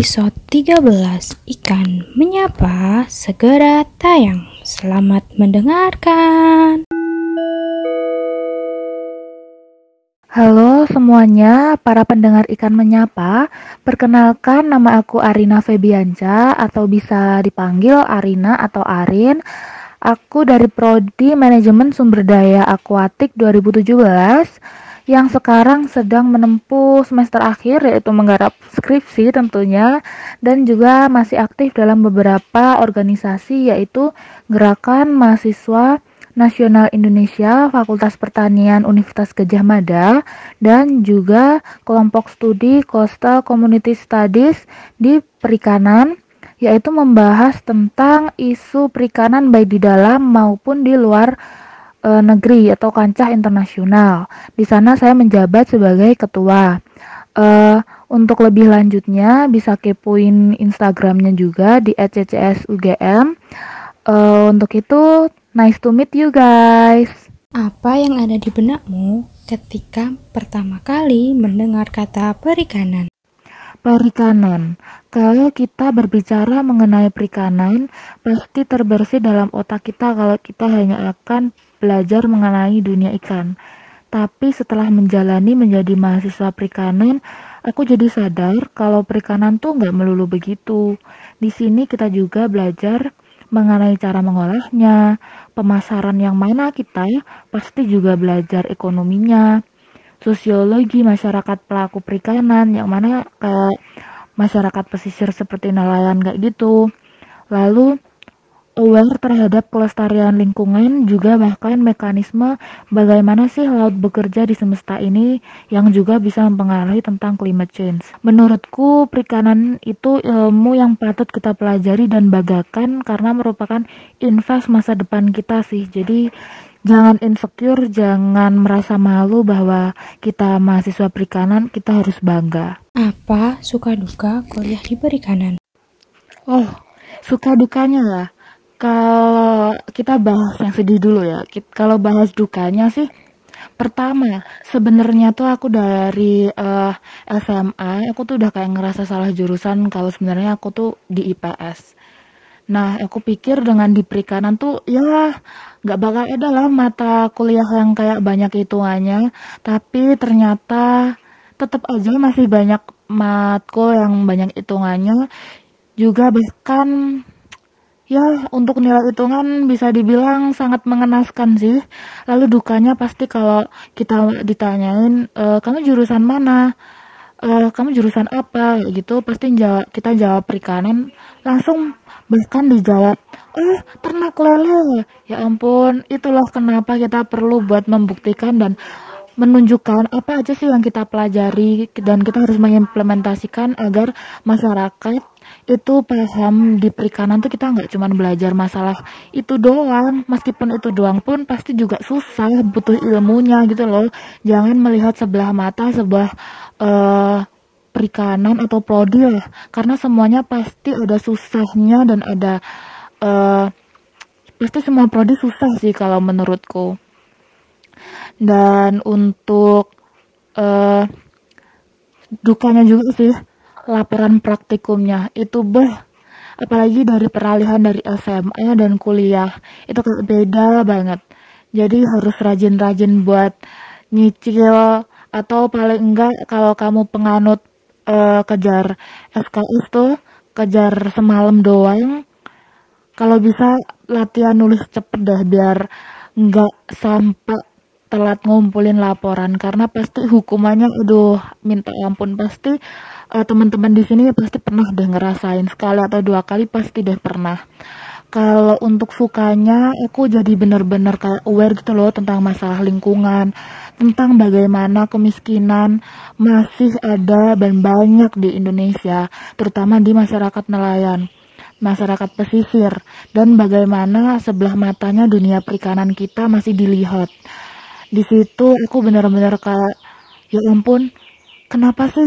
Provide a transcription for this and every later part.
episode 13 Ikan Menyapa segera tayang. Selamat mendengarkan. Halo semuanya, para pendengar Ikan Menyapa. Perkenalkan nama aku Arina Febianca atau bisa dipanggil Arina atau Arin. Aku dari Prodi Manajemen Sumber Daya Akuatik 2017 yang sekarang sedang menempuh semester akhir yaitu menggarap skripsi tentunya dan juga masih aktif dalam beberapa organisasi yaitu Gerakan Mahasiswa Nasional Indonesia Fakultas Pertanian Universitas Gajah Mada dan juga kelompok studi Coastal Community Studies di perikanan yaitu membahas tentang isu perikanan baik di dalam maupun di luar e, negeri atau kancah internasional. Di sana saya menjabat sebagai ketua. E, untuk lebih lanjutnya bisa kepoin Instagramnya juga di @ccsugm. E, untuk itu nice to meet you guys. Apa yang ada di benakmu ketika pertama kali mendengar kata perikanan? Perikanan. Kalau kita berbicara mengenai perikanan, pasti terbersih dalam otak kita kalau kita hanya akan belajar mengenai dunia ikan. Tapi setelah menjalani menjadi mahasiswa perikanan, aku jadi sadar kalau perikanan tuh nggak melulu begitu. Di sini kita juga belajar mengenai cara mengolahnya, pemasaran yang mana kita pasti juga belajar ekonominya, sosiologi masyarakat pelaku perikanan yang mana kayak masyarakat pesisir seperti nelayan kayak gitu. Lalu aware terhadap kelestarian lingkungan juga bahkan mekanisme bagaimana sih laut bekerja di semesta ini yang juga bisa mempengaruhi tentang climate change. Menurutku perikanan itu ilmu yang patut kita pelajari dan bagakan karena merupakan invest masa depan kita sih. Jadi jangan insecure, jangan merasa malu bahwa kita mahasiswa perikanan, kita harus bangga. Apa suka duka kuliah di perikanan? Oh, suka dukanya lah kalau kita bahas yang sedih dulu ya. Kalau bahas dukanya sih pertama sebenarnya tuh aku dari uh, eh, SMA aku tuh udah kayak ngerasa salah jurusan kalau sebenarnya aku tuh di IPS. Nah, aku pikir dengan di perikanan tuh ya nggak bakal ada lah mata kuliah yang kayak banyak hitungannya, tapi ternyata tetap aja masih banyak matkul yang banyak hitungannya juga bahkan Ya, untuk nilai hitungan bisa dibilang sangat mengenaskan sih. Lalu dukanya pasti kalau kita ditanyain, e, kamu jurusan mana? E, kamu jurusan apa? gitu, pasti jawab, kita jawab perikanan, langsung bahkan dijawab, eh ternak lele. Ya ampun, itulah kenapa kita perlu buat membuktikan dan menunjukkan apa aja sih yang kita pelajari dan kita harus mengimplementasikan agar masyarakat itu paham di perikanan tuh kita nggak cuma belajar masalah itu doang. Meskipun itu doang pun pasti juga susah butuh ilmunya gitu loh. Jangan melihat sebelah mata sebuah uh, perikanan atau prodi lah karena semuanya pasti ada susahnya dan ada uh, pasti semua prodi susah sih kalau menurutku. Dan untuk uh, dukanya juga sih laporan praktikumnya itu beh apalagi dari peralihan dari SMA dan kuliah itu beda banget. Jadi harus rajin-rajin buat nyicil atau paling enggak kalau kamu penganut uh, kejar SKS tuh kejar semalam doang kalau bisa latihan nulis cepet deh biar enggak sampai telat ngumpulin laporan karena pasti hukumannya aduh minta ampun pasti uh, teman-teman di sini pasti pernah deh ngerasain sekali atau dua kali pasti deh pernah. Kalau untuk sukanya aku jadi bener-bener kayak aware gitu loh tentang masalah lingkungan tentang bagaimana kemiskinan masih ada dan banyak di Indonesia terutama di masyarakat nelayan masyarakat pesisir dan bagaimana sebelah matanya dunia perikanan kita masih dilihat di situ aku benar-benar kayak ya ampun kenapa sih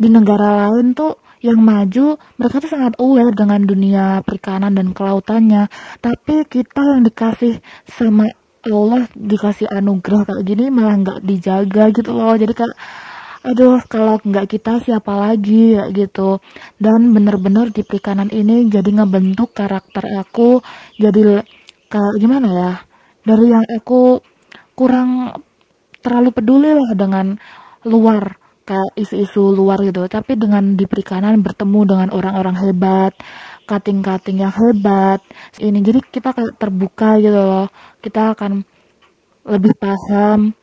di negara lain tuh yang maju mereka tuh sangat aware dengan dunia perikanan dan kelautannya. Tapi kita yang dikasih sama Allah dikasih anugerah kayak gini malah nggak dijaga gitu loh. Jadi kayak aduh kalau nggak kita siapa lagi? Ya gitu. Dan bener-bener di perikanan ini jadi ngebentuk karakter aku jadi kayak gimana ya dari yang aku kurang terlalu peduli lah dengan luar kayak isu-isu luar gitu. Tapi dengan di perikanan bertemu dengan orang-orang hebat kating-kating yang hebat ini. Jadi kita kayak terbuka gitu loh. Kita akan lebih paham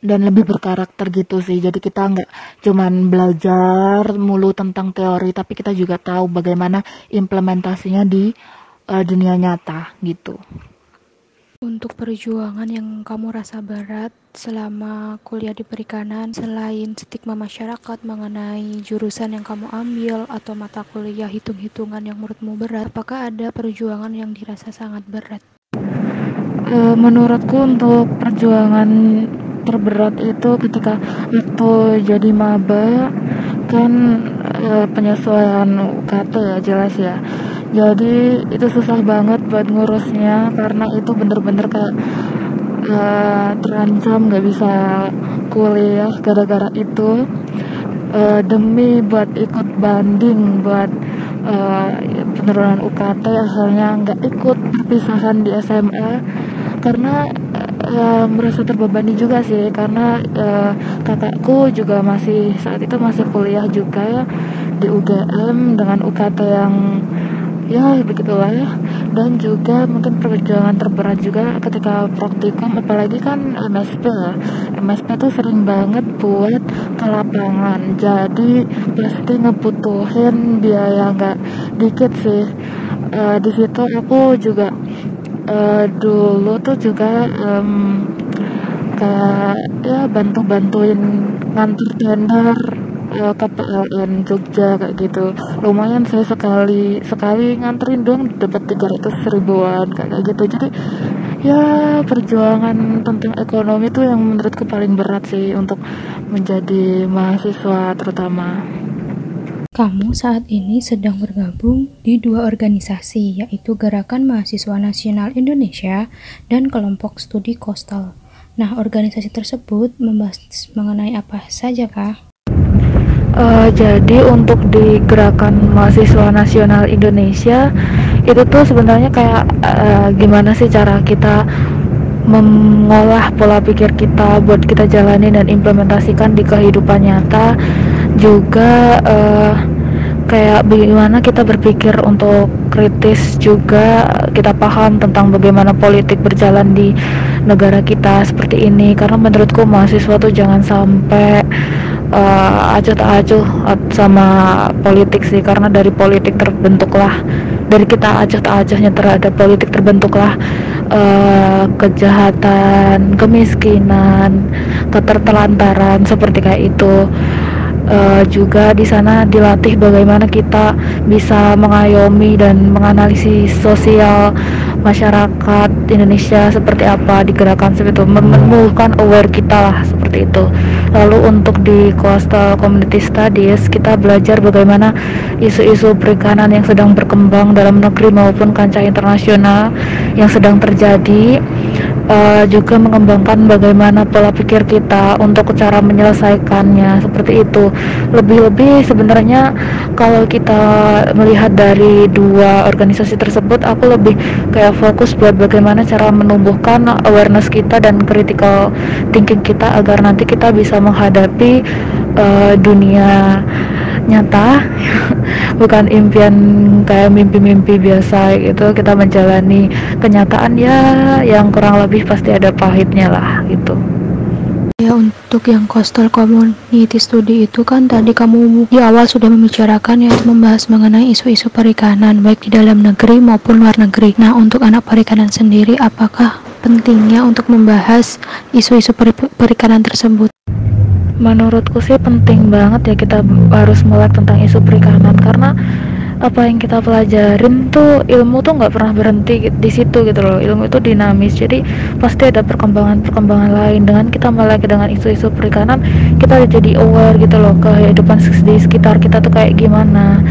dan lebih berkarakter gitu sih. Jadi kita nggak cuman belajar mulu tentang teori tapi kita juga tahu bagaimana implementasinya di uh, dunia nyata gitu untuk perjuangan yang kamu rasa berat selama kuliah di perikanan, selain stigma masyarakat mengenai jurusan yang kamu ambil atau mata kuliah hitung-hitungan yang menurutmu berat, apakah ada perjuangan yang dirasa sangat berat? Uh, menurutku untuk perjuangan terberat itu ketika itu jadi maba kan e, penyesuaian UKT ya jelas ya jadi itu susah banget buat ngurusnya karena itu bener-bener kayak e, terancam nggak bisa kuliah gara-gara itu. E, demi buat ikut banding buat e, penurunan UKT akhirnya nggak ikut perpisahan di SMA karena uh, merasa terbebani juga sih karena uh, kakakku juga masih saat itu masih kuliah juga ya di UGM dengan UKT yang ya begitulah ya. Dan juga mungkin perjuangan terberat juga ketika praktikum apalagi kan MSP ya. MSP tuh sering banget buat ke lapangan. Jadi pasti ngebutuhin biaya nggak dikit sih. Uh, di situ aku juga uh, dulu tuh juga um, kayak ya bantu-bantuin ngantar tender uh, ke PLN Jogja kayak gitu lumayan saya sekali sekali nganterin dong dapat 300 ribuan kayak gitu jadi ya perjuangan tentang ekonomi tuh yang menurutku paling berat sih untuk menjadi mahasiswa terutama kamu saat ini sedang bergabung di dua organisasi, yaitu Gerakan Mahasiswa Nasional Indonesia dan Kelompok Studi Coastal. Nah, organisasi tersebut membahas mengenai apa saja, Kak? Uh, jadi untuk di Gerakan Mahasiswa Nasional Indonesia itu tuh sebenarnya kayak uh, gimana sih cara kita mengolah pola pikir kita buat kita jalani dan implementasikan di kehidupan nyata. Juga uh, kayak bagaimana kita berpikir untuk kritis juga kita paham tentang bagaimana politik berjalan di negara kita seperti ini. Karena menurutku mahasiswa tuh jangan sampai uh, acuh tak acuh sama politik sih karena dari politik terbentuklah dari kita acuh tak acuhnya terhadap politik terbentuklah uh, kejahatan kemiskinan ketertelantaran seperti kayak itu uh, juga di sana dilatih bagaimana kita bisa mengayomi dan menganalisis sosial masyarakat Indonesia seperti apa digerakkan seperti itu menumbuhkan aware kita lah seperti itu. Lalu untuk di coastal community studies kita belajar bagaimana isu-isu perikanan yang sedang berkembang dalam negeri maupun kancah internasional yang sedang terjadi uh, juga mengembangkan bagaimana pola pikir kita untuk cara menyelesaikannya seperti itu. Lebih-lebih sebenarnya kalau kita melihat dari dua organisasi tersebut aku lebih kayak fokus buat bagaimana cara menumbuhkan awareness kita dan critical thinking kita agar nanti kita bisa menghadapi uh, dunia nyata bukan impian kayak mimpi-mimpi biasa gitu kita menjalani kenyataan ya yang kurang lebih pasti ada pahitnya lah gitu. Ya untuk yang coastal community study itu kan tadi kamu di awal sudah membicarakan yaitu membahas mengenai isu-isu perikanan baik di dalam negeri maupun luar negeri. Nah untuk anak perikanan sendiri apakah pentingnya untuk membahas isu-isu perikanan tersebut menurutku sih penting banget ya kita harus melek tentang isu perikanan. Karena apa yang kita pelajarin tuh ilmu tuh nggak pernah berhenti di situ gitu loh. Ilmu itu dinamis. Jadi pasti ada perkembangan-perkembangan lain. Dengan kita melek dengan isu-isu perikanan kita jadi aware gitu loh kehidupan di sekitar kita tuh kayak gimana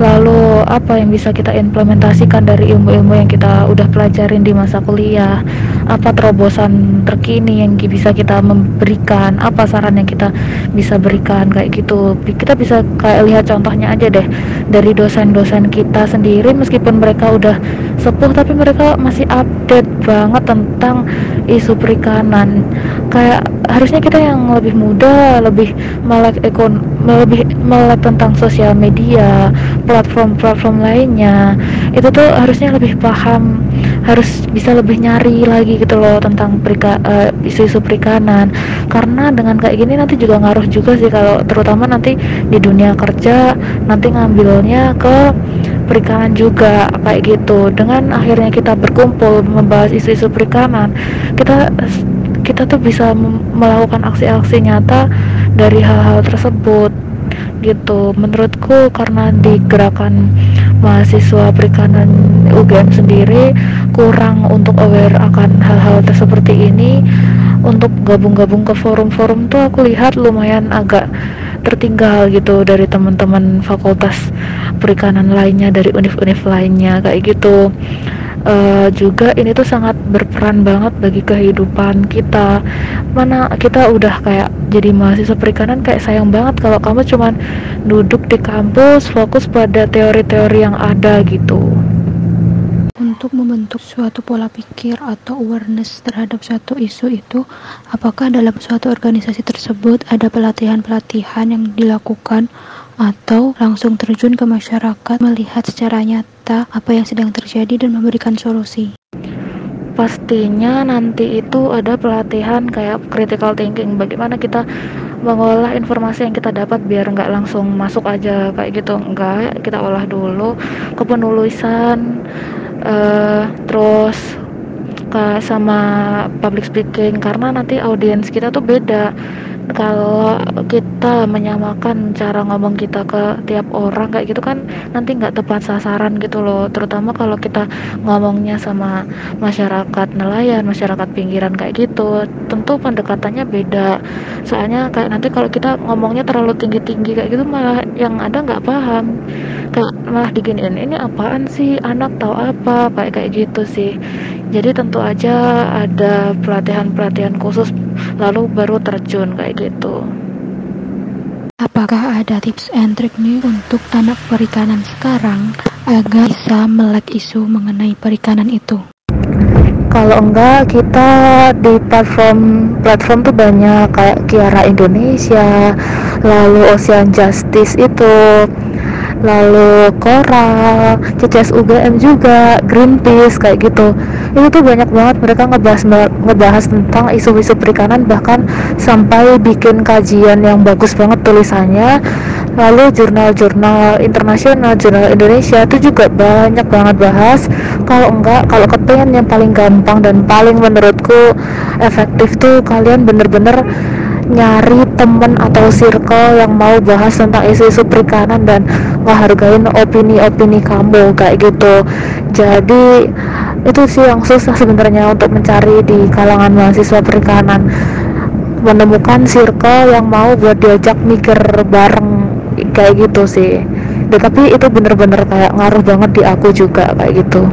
lalu apa yang bisa kita implementasikan dari ilmu-ilmu yang kita udah pelajarin di masa kuliah? Apa terobosan terkini yang bisa kita memberikan? Apa saran yang kita bisa berikan? Kayak gitu. Kita bisa kayak lihat contohnya aja deh. Dari dosen-dosen kita sendiri meskipun mereka udah sepuh tapi mereka masih update banget tentang isu perikanan. Kayak harusnya kita yang lebih muda lebih melek ekon lebih melek tentang sosial media platform-platform lainnya. Itu tuh harusnya lebih paham harus bisa lebih nyari lagi gitu loh tentang perika, uh, isu-isu perikanan. Karena dengan kayak gini nanti juga ngaruh juga sih kalau terutama nanti di dunia kerja nanti ngambilnya ke perikanan juga kayak gitu. Dengan akhirnya kita berkumpul membahas isu-isu perikanan kita kita tuh bisa melakukan aksi-aksi nyata dari hal-hal tersebut gitu. Menurutku karena di gerakan mahasiswa perikanan UGM sendiri kurang untuk aware akan hal-hal seperti ini. Untuk gabung-gabung ke forum-forum tuh aku lihat lumayan agak tertinggal gitu dari teman-teman fakultas perikanan lainnya dari univ-univ lainnya kayak gitu. Uh, juga ini tuh sangat berperan banget bagi kehidupan kita. Mana kita udah kayak jadi mahasiswa perikanan kayak sayang banget kalau kamu cuman duduk di kampus fokus pada teori-teori yang ada gitu untuk membentuk suatu pola pikir atau awareness terhadap suatu isu itu, apakah dalam suatu organisasi tersebut ada pelatihan-pelatihan yang dilakukan atau langsung terjun ke masyarakat melihat secara nyata apa yang sedang terjadi dan memberikan solusi. Pastinya nanti itu ada pelatihan kayak critical thinking, bagaimana kita mengolah informasi yang kita dapat biar nggak langsung masuk aja kayak gitu, enggak kita olah dulu kepenulisan, uh, terus ke sama public speaking karena nanti audiens kita tuh beda. Kalau kita menyamakan cara ngomong kita ke tiap orang kayak gitu kan nanti nggak tepat sasaran gitu loh. Terutama kalau kita ngomongnya sama masyarakat nelayan masyarakat pinggiran kayak gitu. Tentu pendekatannya beda. Soalnya kayak nanti kalau kita ngomongnya terlalu tinggi-tinggi kayak gitu malah yang ada nggak paham kayak malah diginiin ini apaan sih? Anak tahu apa? Kayak kayak gitu sih. Jadi tentu aja ada pelatihan-pelatihan khusus lalu baru terjun kayak gitu. Apakah ada tips and trick nih untuk anak perikanan sekarang agar bisa melek isu mengenai perikanan itu? Kalau enggak kita di platform platform tuh banyak kayak Kiara Indonesia lalu Ocean Justice itu lalu Coral, CCS UGM juga, Greenpeace kayak gitu. Itu tuh banyak banget mereka ngebahas ngebahas tentang isu-isu perikanan bahkan sampai bikin kajian yang bagus banget tulisannya. Lalu jurnal-jurnal internasional, jurnal Indonesia itu juga banyak banget bahas. Kalau enggak, kalau kepengen yang paling gampang dan paling menurutku efektif tuh kalian bener-bener nyari temen atau circle yang mau bahas tentang isu-isu perikanan dan ngehargain opini-opini kamu kayak gitu. Jadi itu sih yang susah sebenarnya untuk mencari di kalangan mahasiswa perikanan. Menemukan circle yang mau buat diajak mikir bareng kayak gitu sih. Tapi itu bener-bener kayak ngaruh banget di aku juga kayak gitu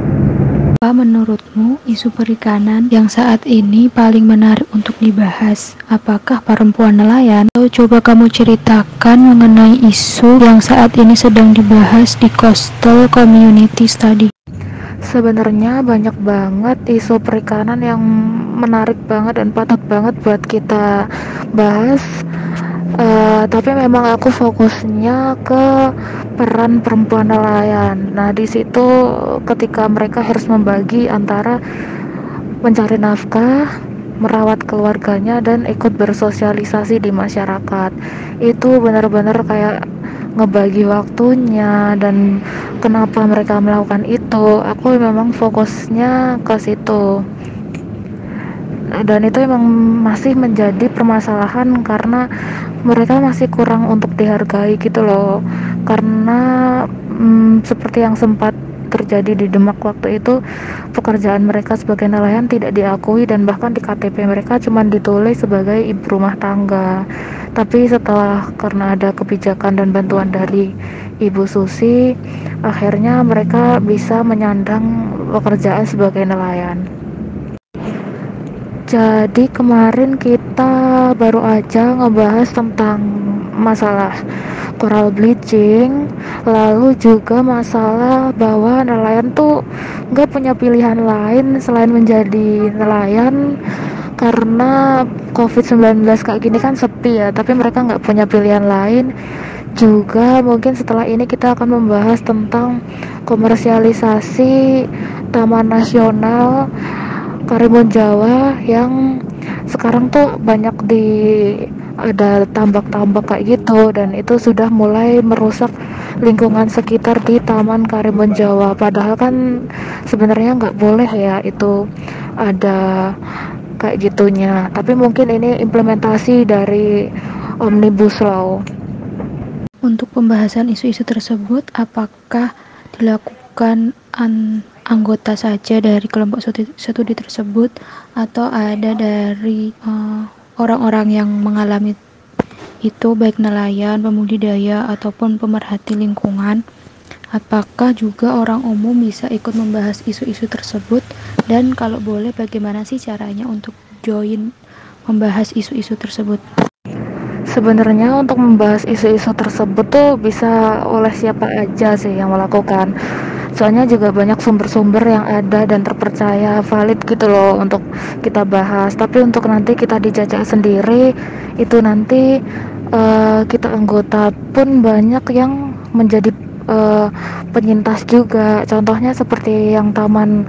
apa menurutmu isu perikanan yang saat ini paling menarik untuk dibahas? Apakah perempuan nelayan? Atau coba kamu ceritakan mengenai isu yang saat ini sedang dibahas di Coastal Community Study. Sebenarnya banyak banget isu perikanan yang menarik banget dan patut banget buat kita bahas uh, tapi memang aku fokusnya ke peran perempuan nelayan. Nah, di situ ketika mereka harus membagi antara mencari nafkah, merawat keluarganya dan ikut bersosialisasi di masyarakat. Itu benar-benar kayak ngebagi waktunya dan kenapa mereka melakukan itu. Aku memang fokusnya ke situ dan itu emang masih menjadi permasalahan karena mereka masih kurang untuk dihargai gitu loh. Karena hmm, seperti yang sempat terjadi di Demak waktu itu pekerjaan mereka sebagai nelayan tidak diakui dan bahkan di KTP mereka cuma ditulis sebagai ibu rumah tangga. Tapi setelah karena ada kebijakan dan bantuan dari Ibu Susi akhirnya mereka bisa menyandang pekerjaan sebagai nelayan Jadi kemarin kita baru aja ngebahas tentang masalah coral bleaching, lalu juga masalah bahwa nelayan tuh nggak punya pilihan lain selain menjadi nelayan karena COVID-19 kayak gini kan sepi ya, tapi mereka nggak punya pilihan lain. Juga mungkin setelah ini kita akan membahas tentang komersialisasi Taman Nasional Karimun Jawa yang sekarang tuh banyak di ada tambak-tambak kayak gitu dan itu sudah mulai merusak lingkungan sekitar di Taman Karimun Jawa. Padahal kan sebenarnya nggak boleh ya itu ada kayak gitunya. Tapi mungkin ini implementasi dari Omnibus Law. Untuk pembahasan isu-isu tersebut apakah dilakukan an anggota saja dari kelompok studi tersebut atau ada dari eh, orang-orang uh, yang mengalami itu baik nelayan, pembudidaya ataupun pemerhati lingkungan. Apakah juga orang umum bisa ikut membahas isu-isu tersebut dan kalau boleh bagaimana sih caranya untuk join membahas isu-isu tersebut? Sebenarnya untuk membahas isu-isu tersebut tuh bisa oleh siapa aja sih yang melakukan soalnya juga banyak sumber-sumber yang ada dan terpercaya valid gitu loh untuk kita bahas. Tapi untuk nanti kita dijajah sendiri itu nanti uh, kita anggota pun banyak yang menjadi uh, penyintas juga. Contohnya seperti yang taman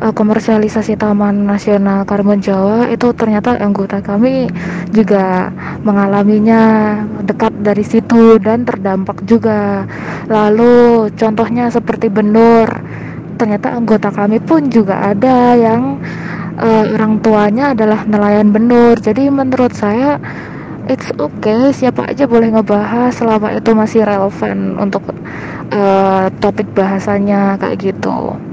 uh, komersialisasi Taman Nasional Karimun Jawa itu ternyata anggota kami juga mengalaminya dekat dari situ dan terdampak juga. Lalu contohnya seperti Benur, ternyata anggota kami pun juga ada yang uh, orang tuanya adalah nelayan Benur. Jadi menurut saya it's okay siapa aja boleh ngebahas selama itu masih relevan untuk uh, topik bahasanya kayak gitu.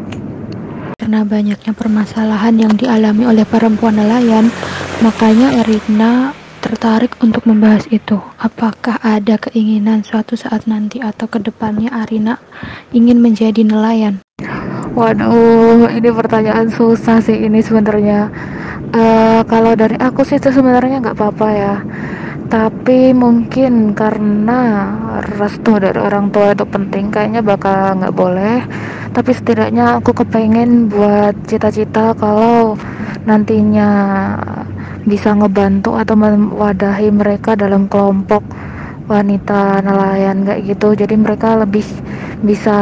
Karena banyaknya permasalahan yang dialami oleh perempuan nelayan, makanya Erina tertarik untuk membahas itu. Apakah ada keinginan suatu saat nanti atau ke depannya Arina ingin menjadi nelayan? Waduh, ini pertanyaan susah sih ini sebenarnya. Uh, kalau dari aku sih itu sebenarnya nggak apa-apa ya tapi mungkin karena restu dari orang tua itu penting kayaknya bakal nggak boleh. Tapi setidaknya aku kepengen buat cita-cita kalau nantinya bisa ngebantu atau mewadahi mereka dalam kelompok wanita nelayan kayak gitu. Jadi mereka lebih bisa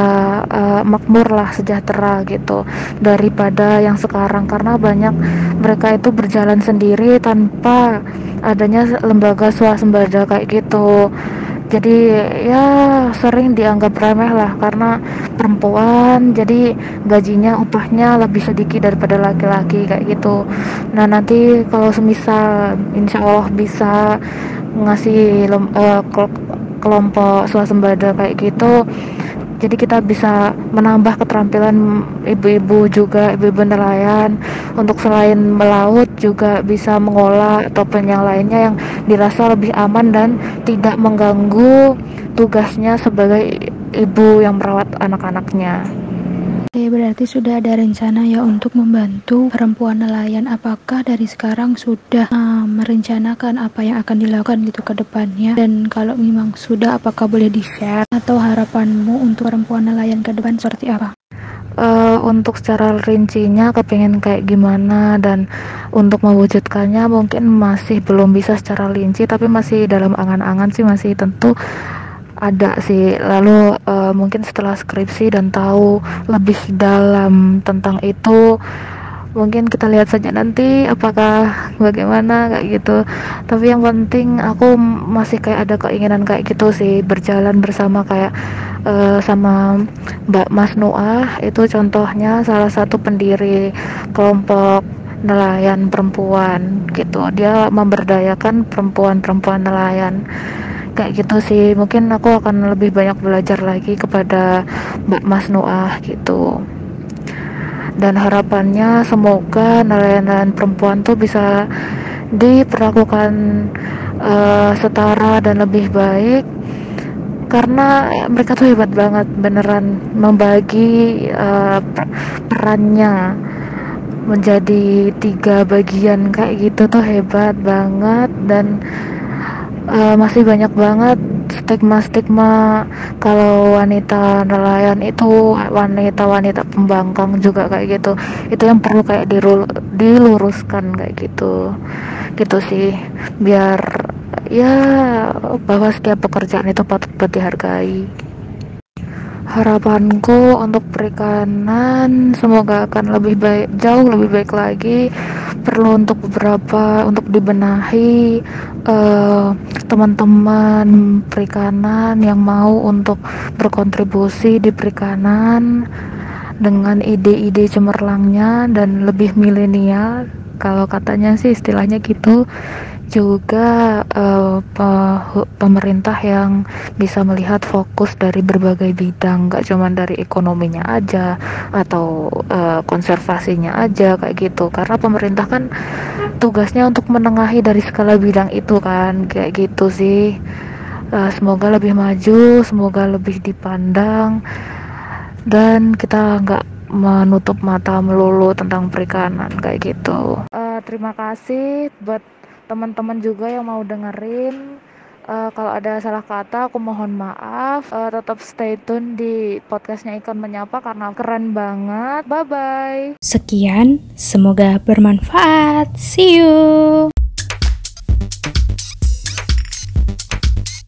uh, makmur lah sejahtera gitu daripada yang sekarang. Karena banyak mereka itu berjalan sendiri tanpa adanya lembaga swasembada kayak gitu. Jadi ya sering dianggap remeh lah karena perempuan jadi gajinya upahnya lebih sedikit daripada laki-laki kayak gitu. Nah nanti kalau semisal insya Allah bisa ngasih uh, kelompok swasembada kayak gitu jadi kita bisa menambah keterampilan ibu-ibu juga ibu-ibu nelayan untuk selain melaut juga bisa mengolah ataupun yang lainnya yang dirasa lebih aman dan tidak mengganggu tugasnya sebagai ibu yang merawat anak-anaknya. Oke, berarti sudah ada rencana ya untuk membantu perempuan nelayan. Apakah dari sekarang sudah uh, merencanakan apa yang akan dilakukan gitu ke depannya? Dan kalau memang sudah, apakah boleh di-share? Atau harapanmu untuk perempuan nelayan ke depan seperti apa? Uh, untuk secara rincinya kepengen kayak gimana dan untuk mewujudkannya mungkin masih belum bisa secara rinci tapi masih dalam angan-angan sih masih tentu ada sih. Lalu uh, mungkin setelah skripsi dan tahu lebih dalam tentang itu mungkin kita lihat saja nanti apakah bagaimana kayak gitu. Tapi yang penting aku masih kayak ada keinginan kayak gitu sih berjalan bersama kayak uh, sama Mbak Mas Noah. Itu contohnya salah satu pendiri kelompok nelayan perempuan gitu. Dia memberdayakan perempuan-perempuan nelayan kayak gitu sih. Mungkin aku akan lebih banyak belajar lagi kepada Mbak Mas Noah gitu. Dan harapannya semoga nelayan-nelayan perempuan tuh bisa diperlakukan uh, setara dan lebih baik. Karena mereka tuh hebat banget beneran membagi uh, perannya menjadi tiga bagian kayak gitu tuh hebat banget. Dan uh, masih banyak banget stigma-stigma kalau wanita nelayan itu wanita-wanita pembangkang juga kayak gitu. Itu yang perlu kayak diluruskan kayak gitu. Gitu sih. Biar ya bahwa setiap pekerjaan itu patut dihargai. Harapanku untuk perikanan semoga akan lebih baik jauh lebih baik lagi perlu untuk beberapa untuk dibenahi eh, teman-teman perikanan yang mau untuk berkontribusi di perikanan dengan ide-ide cemerlangnya dan lebih milenial. Kalau katanya sih istilahnya gitu juga uh, pe pemerintah yang bisa melihat fokus dari berbagai bidang gak cuma dari ekonominya aja atau uh, konservasinya aja kayak gitu. Karena pemerintah kan tugasnya untuk menengahi dari segala bidang itu kan kayak gitu sih. Uh, semoga lebih maju semoga lebih dipandang dan kita nggak menutup mata melulu tentang perikanan kayak gitu. Uh, terima kasih buat teman-teman juga yang mau dengerin. Uh, kalau ada salah kata aku mohon maaf. Uh, tetap stay tune di podcastnya Ikon Menyapa karena keren banget. Bye bye sekian semoga bermanfaat. See you